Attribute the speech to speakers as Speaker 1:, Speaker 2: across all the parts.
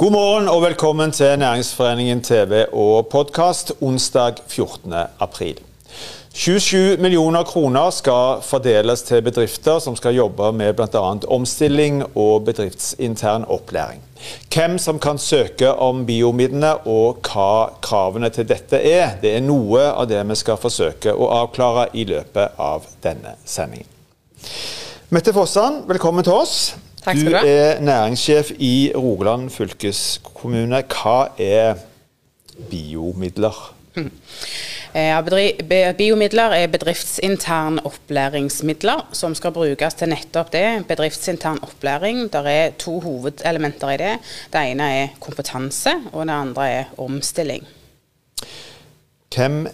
Speaker 1: God morgen og velkommen til Næringsforeningen TV og podkast onsdag 14. april. 27 millioner kroner skal fordeles til bedrifter som skal jobbe med bl.a. omstilling og bedriftsintern opplæring. Hvem som kan søke om biomidlene og hva kravene til dette er, det er noe av det vi skal forsøke å avklare i løpet av denne sendingen. Mette Fossan, velkommen til oss.
Speaker 2: Takk skal
Speaker 1: du
Speaker 2: du
Speaker 1: er næringssjef i Rogaland fylkeskommune. Hva er biomidler?
Speaker 2: Eh, ja, Biomidler er bedriftsintern opplæringsmidler som skal brukes til nettopp det. Bedriftsintern opplæring. Det er to hovedelementer i det. Det ene er kompetanse, og det andre er omstilling.
Speaker 1: Hvem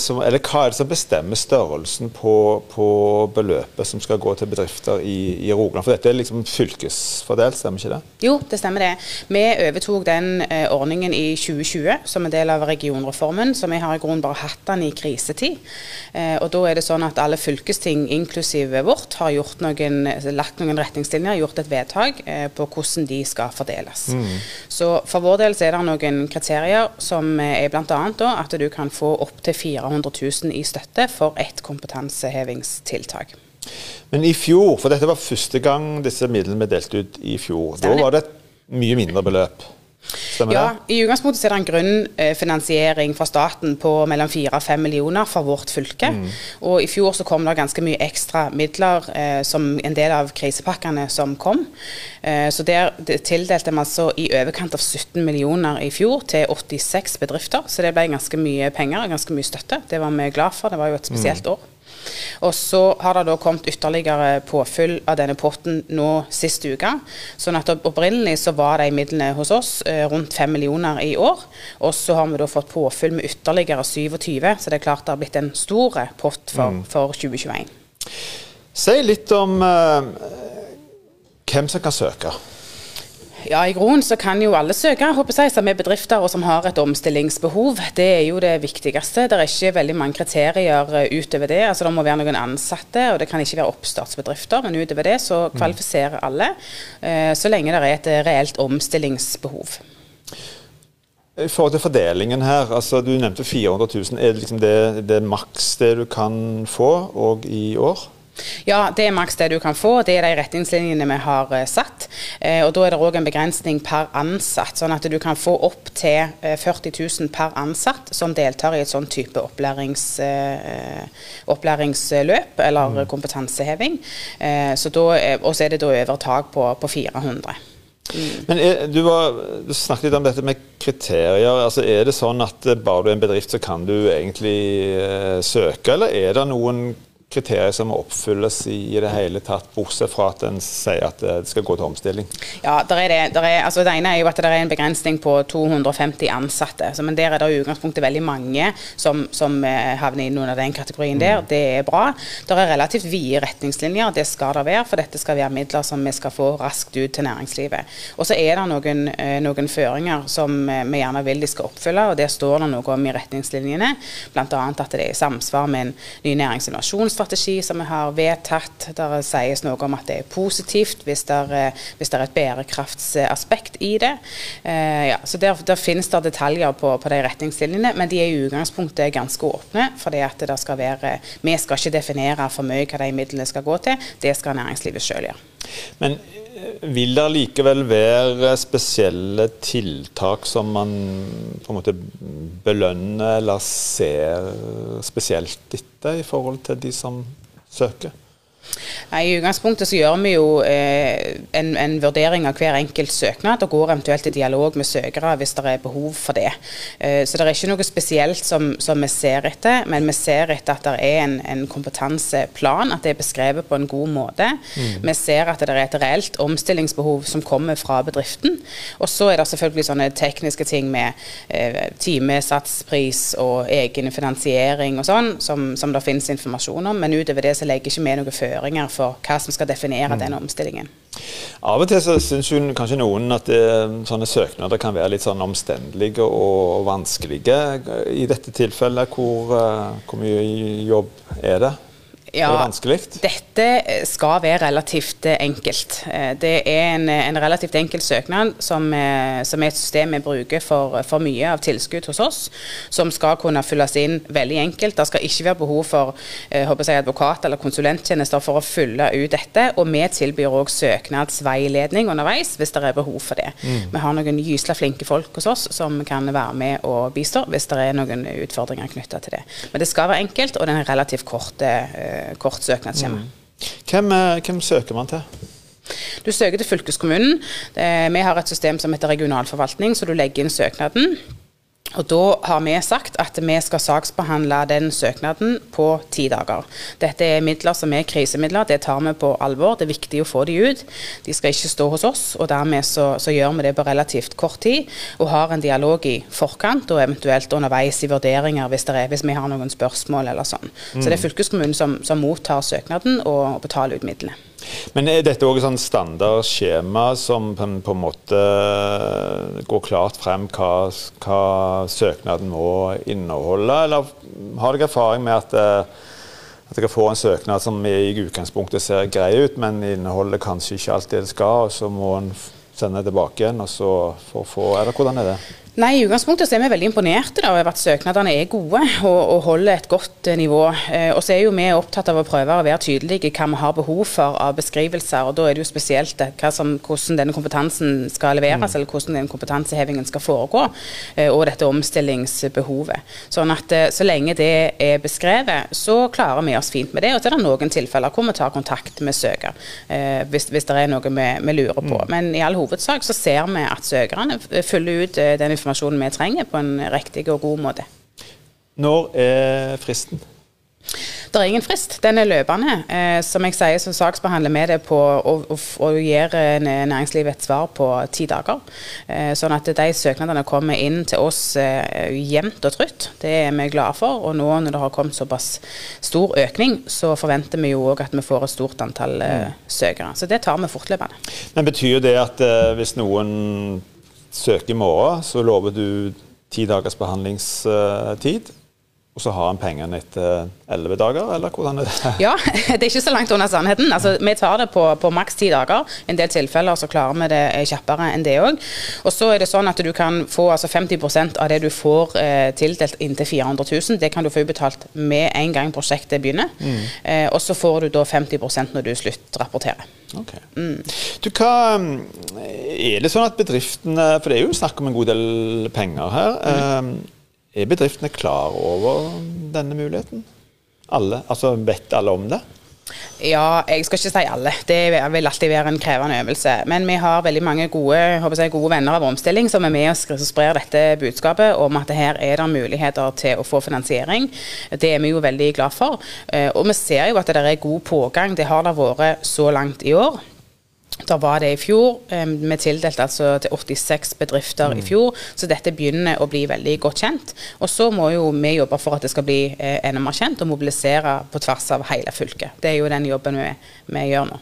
Speaker 1: som, eller Hva er det som bestemmer størrelsen på, på beløpet som skal gå til bedrifter i, i Rogaland? For dette er liksom fylkesfordelt, stemmer ikke det?
Speaker 2: Jo, det stemmer det. Vi overtok den eh, ordningen i 2020 som en del av regionreformen, så vi har i grunnen bare hatt den i krisetid. Eh, og da er det sånn at alle fylkesting, inklusive vårt, har gjort noen, lagt noen retningslinjer, gjort et vedtak eh, på hvordan de skal fordeles. Så for vår del så er det noen kriterier som eh, er bl.a. at du kan få opptil 400 000 i støtte for et kompetansehevingstiltak.
Speaker 1: Men i fjor, for dette var første gang disse midlene ble delt ut i fjor,
Speaker 2: Stemmer
Speaker 1: da var det et mye mindre beløp. Stemmer
Speaker 2: Ja,
Speaker 1: det?
Speaker 2: I utgangspunktet er det en grunnfinansiering fra staten på mellom 4 og 5 millioner for vårt fylke. Og I fjor så kom det ganske mye ekstra midler eh, som en del av krisepakkene som kom. Eh, så Der tildelte vi altså i overkant av 17 millioner i fjor til 86 bedrifter. Så det ble ganske mye penger og ganske mye støtte. Det var vi glad for. Det var jo et spesielt år. Og så har det da kommet ytterligere påfyll av denne potten nå sist uke. Sånn at opprinnelig så var de midlene hos oss eh, rundt 5 millioner i år. Og så har vi da fått påfyll med ytterligere 27, så det er klart det har blitt en stor pott for, for 2021.
Speaker 1: Si litt om eh, hvem som kan søke.
Speaker 2: Ja, I grunnen så kan jo alle søke, håper jeg, som er bedrifter og som har et omstillingsbehov. Det er jo det viktigste. Det er ikke veldig mange kriterier eh, utover det. Altså Det må være noen ansatte, og det kan ikke være oppstartsbedrifter. Men utover det så kvalifiserer alle, eh, så lenge det er et eh, reelt omstillingsbehov.
Speaker 1: I forhold til fordelingen her, altså du nevnte 400 000. Er det liksom det, det maks det du kan få òg i år?
Speaker 2: Ja, det er maks det du kan få. Det er de retningslinjene vi har eh, satt. Eh, og Da er det òg en begrensning per ansatt, sånn at du kan få opp til eh, 40 000 per ansatt som deltar i et sånn type opplærings, eh, opplæringsløp eller kompetanseheving. Eh, så da, og så er det da over tak på, på 400.
Speaker 1: Men er, du, var, du snakket litt om dette med kriterier. altså Er det sånn at eh, bare du er en bedrift, så kan du egentlig eh, søke, eller er det noen kriterier som må oppfylles i, det hele tatt, bortsett fra at en sier at det skal gå til omstilling?
Speaker 2: Ja, der er det, der er, altså det ene er jo at det er en begrensning på 250 ansatte. Så, men der er det i utgangspunktet veldig mange som, som eh, havner inn under den kategorien der. Det er bra. Det er relativt vide retningslinjer, det skal det være. For dette skal være midler som vi skal få raskt ut til næringslivet. Og så er det noen, eh, noen føringer som eh, vi gjerne vil de skal oppfylle, og det står det noe om i retningslinjene. Bl.a. at det er i samsvar med en ny nærings- innovasjonsstrategi som vi har vedtatt. Der sies noe om at det er positivt hvis det er, hvis det er et bærekraftsaspekt i det. Eh, ja, så Der, der finnes det detaljer på, på de retningslinjene, men de er i utgangspunktet ganske åpne. fordi at det skal være, Vi skal ikke definere for mye hva de midlene skal gå til, det skal næringslivet sjøl gjøre.
Speaker 1: Men eh, vil det likevel være spesielle tiltak som man på en måte belønner eller ser spesielt etter i forhold til de som søker?
Speaker 2: Nei, I utgangspunktet så gjør vi jo eh, en, en vurdering av hver enkelt søknad, og går eventuelt i dialog med søkere hvis det er behov for det. Eh, så det er ikke noe spesielt som, som vi ser etter, men vi ser etter at det er en, en kompetanseplan, at det er beskrevet på en god måte. Vi ser at det er et reelt omstillingsbehov som kommer fra bedriften. Og så er det selvfølgelig sånne tekniske ting med eh, timesatspris og egen finansiering og sånn, som, som det finnes informasjon om, men utover det så legger ikke vi noen føringer for hva som skal definere den omstillingen.
Speaker 1: Av og til så syns kanskje noen at det, sånne søknader kan være litt sånn omstendelige og vanskelige. I dette tilfellet, hvor, eh, hvor mye jobb er det? Ja, er det vanskelig?
Speaker 2: Dette skal være relativt eh, enkelt. Eh, det er en, en relativt enkel søknad som, eh, som, er et system vi bruker for, for, mye av tilskudd hos oss, som skal kunne fylles inn veldig enkelt. Det skal ikke være behov for jeg, advokat- eller konsulenttjenester for å fylle ut dette. Og vi tilbyr òg søknadsveiledning underveis hvis det er behov for det. Mm. Vi har noen gysla flinke folk hos oss som kan være med og bistå hvis det er noen utfordringer knytta til det. Men det skal være enkelt, og det er en relativt kort kort søknadsskjema. Mm.
Speaker 1: Hvem, eh, hvem, søker man til?
Speaker 2: Du søker til fylkeskommunen. vi har et system som heter regionalforvaltning, så du legger inn søknaden. Og Da har vi sagt at vi skal saksbehandle den søknaden på ti dager. Dette er midler som er krisemidler, det tar vi på alvor. Det er viktig å få de ut. De skal ikke stå hos oss, og dermed så, så gjør vi det på relativt kort tid. Og har en dialog i forkant, og eventuelt underveis i vurderinger hvis, er, hvis vi har noen spørsmål eller sånn. Mm. Så det er fylkeskommunen som, som mottar søknaden og, betaler ut midlene.
Speaker 1: Men er dette òg et sånn standardskjema som på en, på en, måte går klart frem hva, hva, søknaden må inneholde, eller har dere erfaring med at, eh, at dere får en søknad som i utgangspunktet ser grei ut, men inneholder kanskje ikke alt det det skal, og så må en sende tilbake igjen, og så for få Eller hvordan er det?
Speaker 2: Nei, I utgangspunktet er vi veldig imponerte da, over at søknadene er gode og, og holder et godt eh, nivå. Eh, og så er jo vi opptatt av å prøve å være tydelige hva vi har behov for av beskrivelser. og Da er det jo spesielt som, hvordan denne kompetansen skal leveres, mm. eller hvordan den kompetansehevingen skal foregå. Eh, og dette omstillingsbehovet. Sånn at eh, så lenge det er beskrevet, så klarer vi oss fint med det. Og så er det noen tilfeller hvor vi tar kontakt med søker eh, hvis, hvis, det er noe vi, vi lurer på. Mm. Men i all hovedsak så ser vi at søkerne følger ut eh, den informasjonen vi trenger på en riktig og god måte.
Speaker 1: Når er fristen?
Speaker 2: Det er ingen frist, den er løpende. Eh, som jeg sier, så saksbehandler vi det på og, og, og gir næringslivet et svar på ti dager. Eh, sånn at de søknadene kommer inn til oss eh, jevnt og trutt. Det er vi glade for. Og nå når det har kommet såpass stor økning, så forventer vi jo òg at vi får et stort antall eh, mm. søkere. Så det tar vi fortløpende.
Speaker 1: Men betyr det at eh, hvis noen søker i morgen, så lover du ti dagers behandlingstid? Og så har han pengene etter elleve dager, eller hvordan er det?
Speaker 2: Ja, det er ikke så langt under sannheten. Altså, vi tar det på, på maks ti dager. I en del tilfeller så klarer vi det kjappere enn det òg. Og så er det sånn at du kan få altså 50% av det du får eh, tildelt inntil 400 000, det kan du få utbetalt med en gang prosjektet begynner. Mm. Eh, og så får du da 50% når du sluttrapporterer.
Speaker 1: Okay. Mm. Du, hva, er det sånn at bedriftene For det er jo snakk om en god del penger her. Mm. Eh, er bedriftene klar over denne muligheten? Alle, altså Vet alle om det?
Speaker 2: Ja, jeg skal ikke si alle. Det vil alltid være en krevende øvelse. Men vi har veldig mange gode, jeg, gode venner av omstilling som er med og sprer dette budskapet om at her er det muligheter til å få finansiering. Det er vi jo veldig glad for. Eh, og vi ser jo at det er god pågang. Det har det vært så langt i år. Da var det i fjor. Vi tildelte altså til 86 bedrifter mm. i fjor, så dette begynner å bli veldig godt kjent. Og så må jo vi jobbe for at det skal bli eh, enda mer kjent, og mobilisere på tvers av hele fylket. Det er jo den jobben vi, vi gjør nå.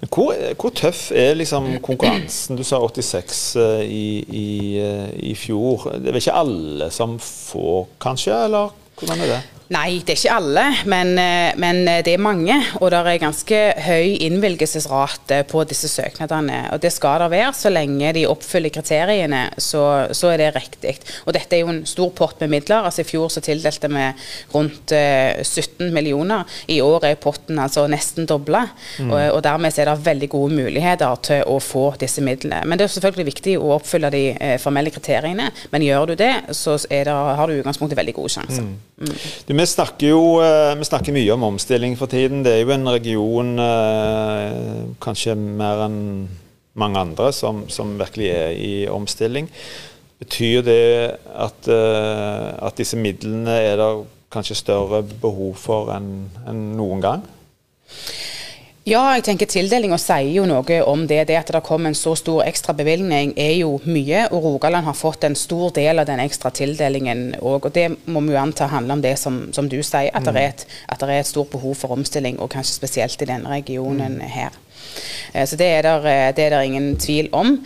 Speaker 1: Men hvor, hvor, tøff er liksom konkurransen? Du sa 86 uh, i, i, uh, i fjor. Det er vel ikke alle som får, kanskje? Eller hvordan er det?
Speaker 2: Nei, det er ikke alle, men, eh, men, eh, det er mange. Og det er ganske høy innvilgelsesrate på disse søknadene. Og det skal det være. Så lenge de oppfyller kriteriene, så, så, er det riktig. Og dette er jo en stor pott med midler. Altså I fjor så tildelte vi rundt 17 eh, millioner. I år er potten altså nesten dobla. Mm. Og, og, dermed er det veldig gode muligheter til å få disse midlene. Men det er selvfølgelig viktig å oppfylle de formelle kriteriene. Men gjør du det, så det, har du i utgangspunktet veldig gode sjanser. Mm.
Speaker 1: Mm. Vi snakker jo eh, vi snakker mye om omstilling for tiden. Det er jo en region, eh, kanskje mer enn mange andre, som, som virkelig er i omstilling. Betyr det at, eh, at disse midlene er det kanskje større behov for enn en noen gang?
Speaker 2: Ja, jeg tenker tildelinga sier jo noe om det. Det at det kom en så stor ekstra bevilgning er jo mye. Og Rogaland har fått en stor del av den ekstra tildelingen òg. Og det må vi jo anta handler om det som, som du sier, at, mm. det et, at, det er et, stort behov for omstilling, og kanskje spesielt i denne regionen mm. her. Eh, så det er, der, eh, det er der ingen tvil om.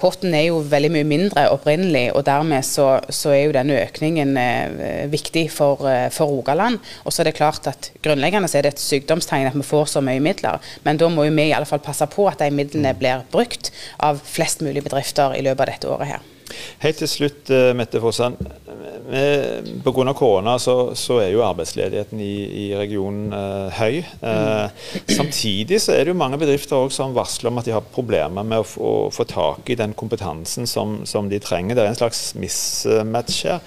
Speaker 2: Potten er jo veldig mye mindre opprinnelig, og dermed så, så er jo denne økningen eh, viktig for, eh, for Rogaland. Og så er det klart at grunnleggende så er det et sykdomstegn at vi får så mye midler, men da må jo vi i alle fall passe på at de midlene blir brukt av flest mulig bedrifter i løpet av dette året her.
Speaker 1: Helt til slutt, eh, Mette Fossan. Pga. korona så, så, er jo arbeidsledigheten i, i regionen eh, høy. Eh, samtidig så er det jo mange bedrifter som varsler om at de har problemer med å å få tak i den kompetansen som, som, de trenger. Det er en slags mismatch her.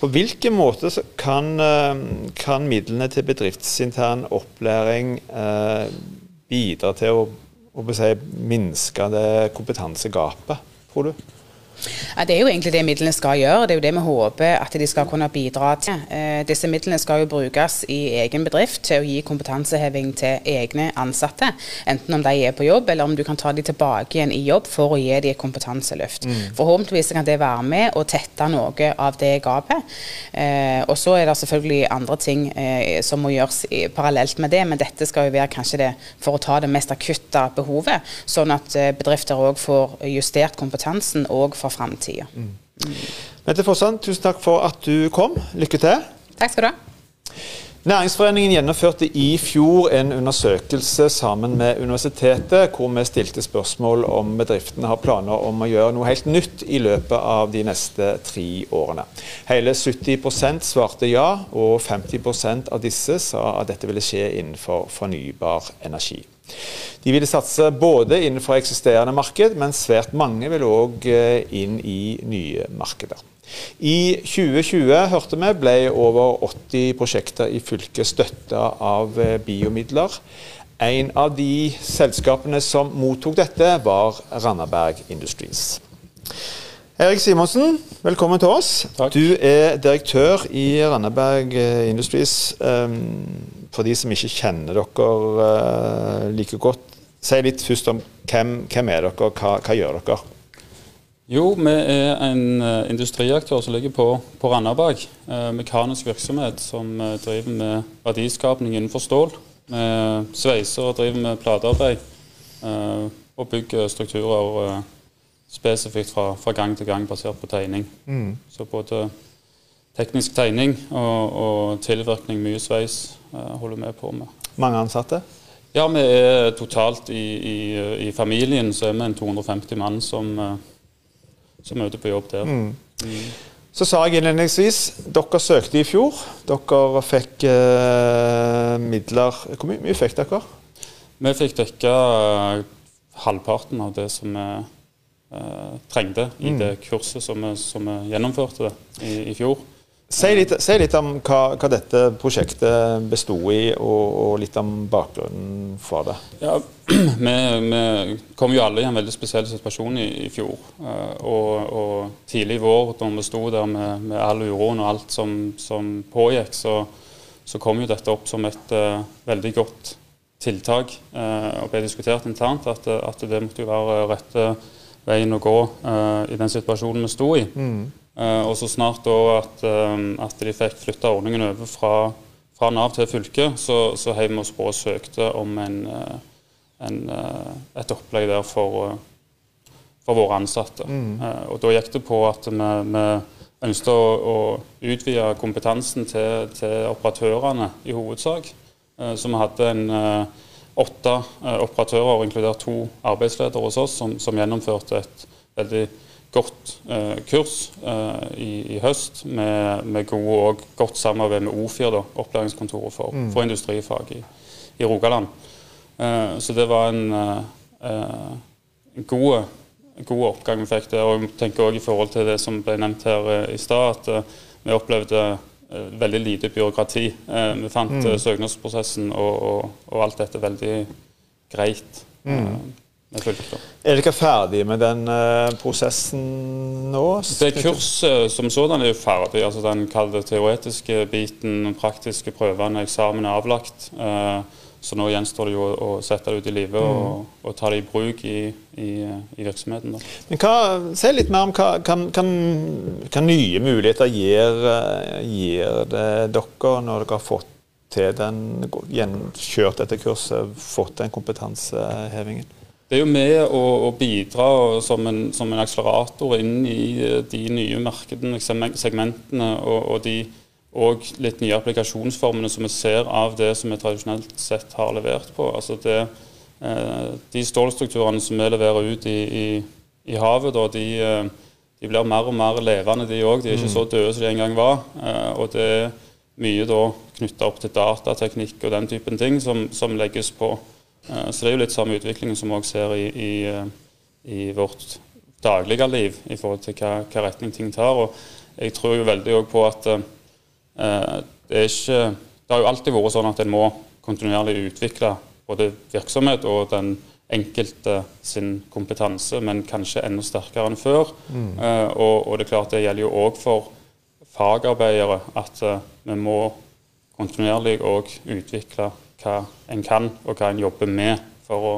Speaker 1: På hvilken måte kan, eh, kan midlene til bedriftsintern opplæring eh, bidra til å, å si, minske det kompetansegapet, tror du?
Speaker 2: Ja, det er jo egentlig det midlene skal gjøre. Det er jo det vi håper at de skal kunne bidra til. Eh, disse midlene skal jo brukes i egen bedrift til å gi kompetanseheving til egne ansatte. Enten om de er på jobb, eller om du kan ta de tilbake igjen i jobb for å gi dem et kompetanseløft. Mm. Forhåpentligvis kan det være med å tette noe av det gapet. Eh, og så er det selvfølgelig andre ting eh, som må gjøres parallelt med det, men dette skal jo være kanskje det for å ta det mest akutte behovet, sånn at bedrifter òg får justert kompetansen og for framtida. Mm.
Speaker 1: Mette Fossan, tusen takk for at du kom. Lykke til.
Speaker 2: Takk skal du ha.
Speaker 1: Næringsforeningen gjennomførte i fjor en undersøkelse sammen med universitetet, hvor vi stilte spørsmål om bedriftene har planer om å gjøre noe helt nytt i løpet av de neste tre årene. Hele 70% svarte ja, og 50% av disse sa at dette ville skje innenfor fornybar energi. De ville satse både innenfor eksisterende marked, men svært mange vil òg eh, inn i nye markeder. I 2020 hørte vi, ble over 80 prosjekter i fylket støtta av eh, biomidler. En av de selskapene som mottok dette, var Randaberg Industries. Erik Simonsen, velkommen til oss.
Speaker 3: Takk.
Speaker 1: Du er direktør i Randaberg eh, Industries. For de som ikke kjenner dere uh, like godt, si litt først om hvem, hvem er dere, og hva, hva, gjør dere?
Speaker 3: Jo, vi er en uh, industriaktør som ligger på, på Randaberg. Uh, mekanisk virksomhet som driver med verdiskapning innenfor stål. Vi sveiser og driver med platearbeid og bygger strukturer spesifikt fra, fra, gang til gang basert på tegning. Mm. Så både teknisk tegning og, og tilvirkning, mye sveis, uh, holder vi på med.
Speaker 1: Mange ansatte?
Speaker 3: Ja, vi er totalt i, i, i familien så er vi en 250 mann som, som er ute på jobb der. Mm.
Speaker 1: Mm. Så sa jeg innledningsvis, dere søkte i fjor. Dere fikk eh, midler. Hvor mye, mye fikk dere?
Speaker 3: Vi fikk dekka halvparten av det som vi trengte i mm. det kurset som vi, som vi gjennomførte i, i fjor.
Speaker 1: Si litt, si litt, om hva, hva dette prosjektet besto i, og, og, litt om bakgrunnen for det.
Speaker 3: Ja, vi, vi, kom jo alle i en veldig spesiell situasjon i, i fjor. Uh, og, og, tidlig i vår, da vi sto der med, med all uroen og alt som, som pågikk, så, så, kom jo dette opp som et uh, veldig godt tiltak uh, og ble diskutert internt. At, at, det måtte jo være rette veien å gå i den situasjonen vi sto i. Mm. Uh, og så snart at, um, at de fikk flytta ordningen over fra, fra, Nav til fylket, så, så heiv vi oss på og søkte om en, uh, en, uh, et opplegg der for, for våre ansatte. Mm. og da gikk det på at vi, vi ønsket å, å, utvide kompetansen til, til, operatørene i hovedsak. så vi hadde en åtte operatører, inkludert to arbeidsledere hos oss, som, som gjennomførte et veldig godt eh, kurs eh, i, i, høst med, med gode og godt samarbeid med OFIR, da, opplæringskontoret for, mm. for industrifag i, i Rogaland. Eh, så det var en, en god, god, oppgang vi fikk der. Og jeg tenker også i forhold til det som ble nevnt her i stad, at vi opplevde veldig lite byråkrati. vi fant mm. søknadsprosessen og, og, og, alt dette veldig greit. Mm.
Speaker 1: Er dere ferdig med den uh, prosessen nå?
Speaker 3: Det Kurset som sådan er jo ferdig. altså Den kalde teoretiske biten, den praktiske prøvene, eksamen er avlagt. Uh, så nå gjenstår det jo å, sette det ut i livet mm. og, og, ta det i bruk i, i, i virksomheten. Da.
Speaker 1: Men hva, Se litt mer om hva, hva, hva nye muligheter gir, eh, gir det dere når dere har fått til den, kjørt dette kurset, fått den kompetansehevingen?
Speaker 3: Det er jo med å, å bidra som en, som en, akselerator inn i eh, de nye markedene, segmentene og, og de og litt nye applikasjonsformene som vi ser av det som vi tradisjonelt sett har levert på. Altså det, eh, de stålstrukturene som vi leverer ut i, i, i havet, da, de, eh, de, blir mer og mer levende, de òg. De er ikke så døde som de en gang var. Og det er mye da knytta opp til datateknikk og den typen ting som, som legges på. Eh, så det er jo litt samme utviklingen som vi òg ser i, i, eh, i, vårt daglige liv i forhold til hva, hva retning ting tar. Og jeg tror jo veldig òg på at eh, det er ikke Det har jo alltid vært sånn at en må kontinuerlig utvikle både virksomhet og den enkelte sin kompetanse, men kanskje enda sterkere enn før. Mm. Uh, og, og, det er klart det gjelder jo òg for fagarbeidere at uh, vi må kontinuerlig òg utvikle hva en kan, og hva en jobber med for å,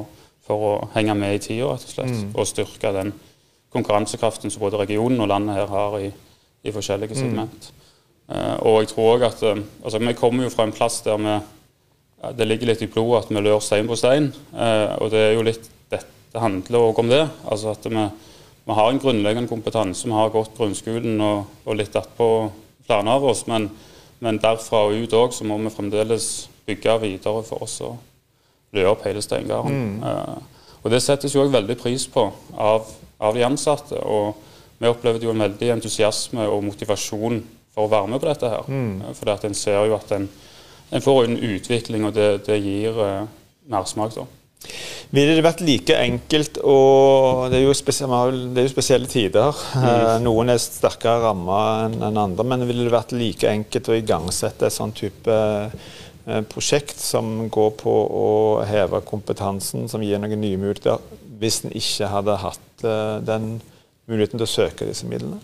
Speaker 3: for å henge med i tida, rett og slett. Mm. Og styrke den konkurransekraften som både regionen og landet her har i, i forskjellige mm. segment. Uh, og jeg tror òg at uh, altså, Vi kommer jo fra en plass der vi, uh, det ligger litt i blodet at vi lør stein på stein. og det er jo litt det handler òg om det. altså at vi, vi, har en grunnleggende kompetanse. Vi har gått grunnskolen og, og litt attpå flere av oss. Men, men derfra og ut òg så må vi fremdeles bygge videre for oss å løe opp hele steingarden. Mm. Uh, og Det settes jo òg veldig pris på av, av, de ansatte. og Vi opplevde jo en veldig entusiasme og motivasjon for å være med på dette. her. Mm. Uh, for en ser jo at en, en, får en utvikling, og det, det gir uh, mersmak. da.
Speaker 1: Ville det vært like enkelt og Det er det er jo spesielle tider. Mm. Noen er sterkere ramma enn andre. Men ville det vært like enkelt å igangsette et sånn type Eh, prosjekt som går på å heve kompetansen, som gir noen nye muligheter, hvis en ikke hadde hatt uh, den muligheten til å søke disse midlene?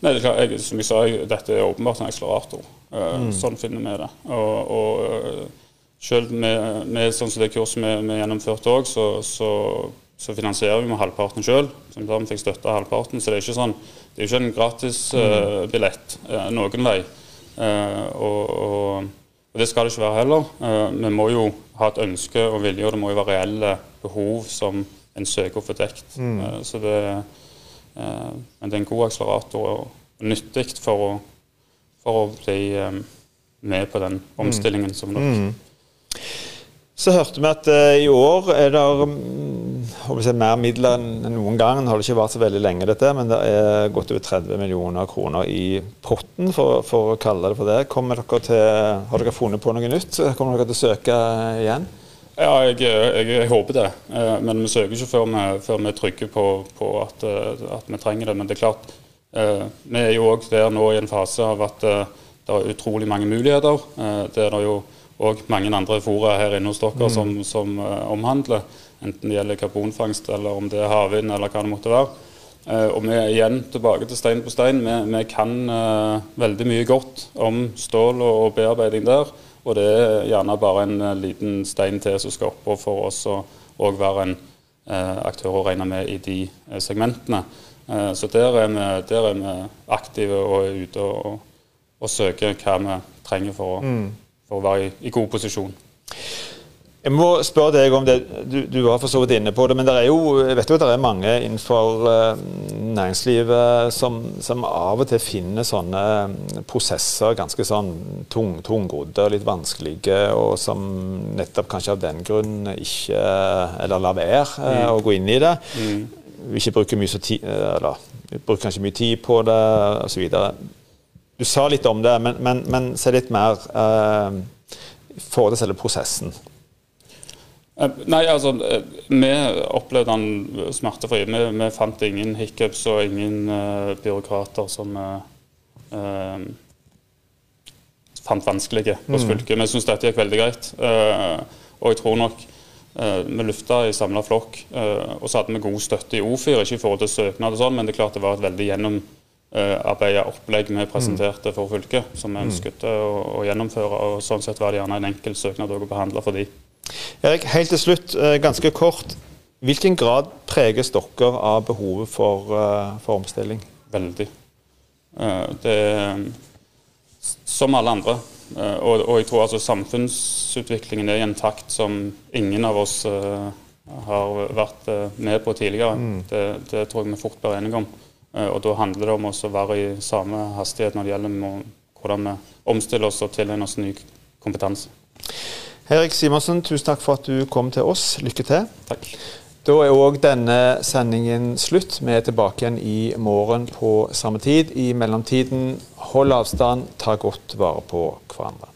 Speaker 3: Nei, det er klart, jeg, Som jeg sa, dette er åpenbart en akselerator. Mm. Sånn finner vi det. Og, og selv med, med, sånn som det kurset vi, vi gjennomførte òg, så, så, så, finansierer vi med halvparten sjøl. Vi fikk støtte halvparten, så det er ikke sånn, det er ikke en gratis uh, billett noen vei. og, og og Det skal det ikke være heller. Vi må jo ha et ønske og vilje, og det må jo være reelle behov som en søker å få dekt. Mm. Så det, men det er en god akselerator og nyttig for å, for å bli med på den omstillingen som dere mm.
Speaker 1: Så hørte vi at uh, i år er det um, si, mer midler enn noen gang. Det har ikke vært så veldig lenge, dette, men det er godt over 30 millioner kroner i potten, for, for å kalle det for det. Dere til, har dere funnet på noe nytt? Kommer dere til å søke igjen?
Speaker 3: Ja, jeg, jeg, jeg håper det. Uh, men vi søker ikke før vi, før vi er på, på at, uh, at, vi trenger det. Men det er klart, vi er jo òg der nå i en fase av at det er utrolig mange muligheter. det er det jo og mange andre fora her inne hos dere mm. som, som uh, omhandler. Enten det gjelder karbonfangst, eller om det er havvind, eller hva det måtte være. Uh, og vi er igjen tilbake til stein på stein. Vi, vi kan uh, veldig mye godt om stål og, og, bearbeiding der. Og det er gjerne bare en liten stein til som skal oppå for oss å være en aktør å regne med i de segmentene. så der er, vi, der er, vi, aktive og er ute og, og, søker hva vi trenger for å mm for å være i, i god posisjon.
Speaker 1: Jeg må spørre deg om det, du, du var for så vidt inne på det, men det er jo, jeg vet jo at det er mange innenfor uh, næringslivet som, som, av og til finner sånne mm, prosesser ganske sånn tung, tungrodde og litt vanskelige, og som nettopp kanskje av den grunn ikke Eller lar være uh, mm. å gå inn i det. Mm. Ikke bruker mye så ti, eller bruker kanskje mye tid på det osv. Du sa litt om det, men, men, men se litt mer uh, for deg selve prosessen.
Speaker 3: Eh, nei, altså, eh, Vi opplevde den smertefri. Vi, vi fant ingen hiccups og ingen uh, byråkrater som uh, fant vanskelige hos mm. fylket. Vi syns dette gikk veldig greit. Og jeg tror nok vi lufta i samla flokk, og så hadde vi god støtte i O4, ikke i forhold til søknad og sånn, men det er klart det var et veldig gjennom Eh, arbeide opplegg vi presenterte for fylket, som vi mm. ønsket å, å, gjennomføre. og Sånn sett var det gjerne en enkel søknad å behandle for de.
Speaker 1: Erik, helt til slutt, eh, ganske kort. Hvilken grad preges dere av behovet for, eh, for omstilling?
Speaker 3: Veldig. Det er som alle andre. Og, og, jeg tror altså samfunnsutviklingen er i en takt som ingen av oss har vært med på tidligere. Mm. Det, det, tror jeg vi fort blir enige om. Og Da handler det om å være i samme hastighet når det gjelder hvordan vi omstiller oss og tilegner oss ny kompetanse.
Speaker 1: Erik Simonsen, tusen takk for at du kom til oss. Lykke til.
Speaker 3: Takk.
Speaker 1: Da er òg denne sendingen slutt. Vi er tilbake igjen i morgen på samme tid. I mellomtiden, hold avstand, ta godt vare på hverandre.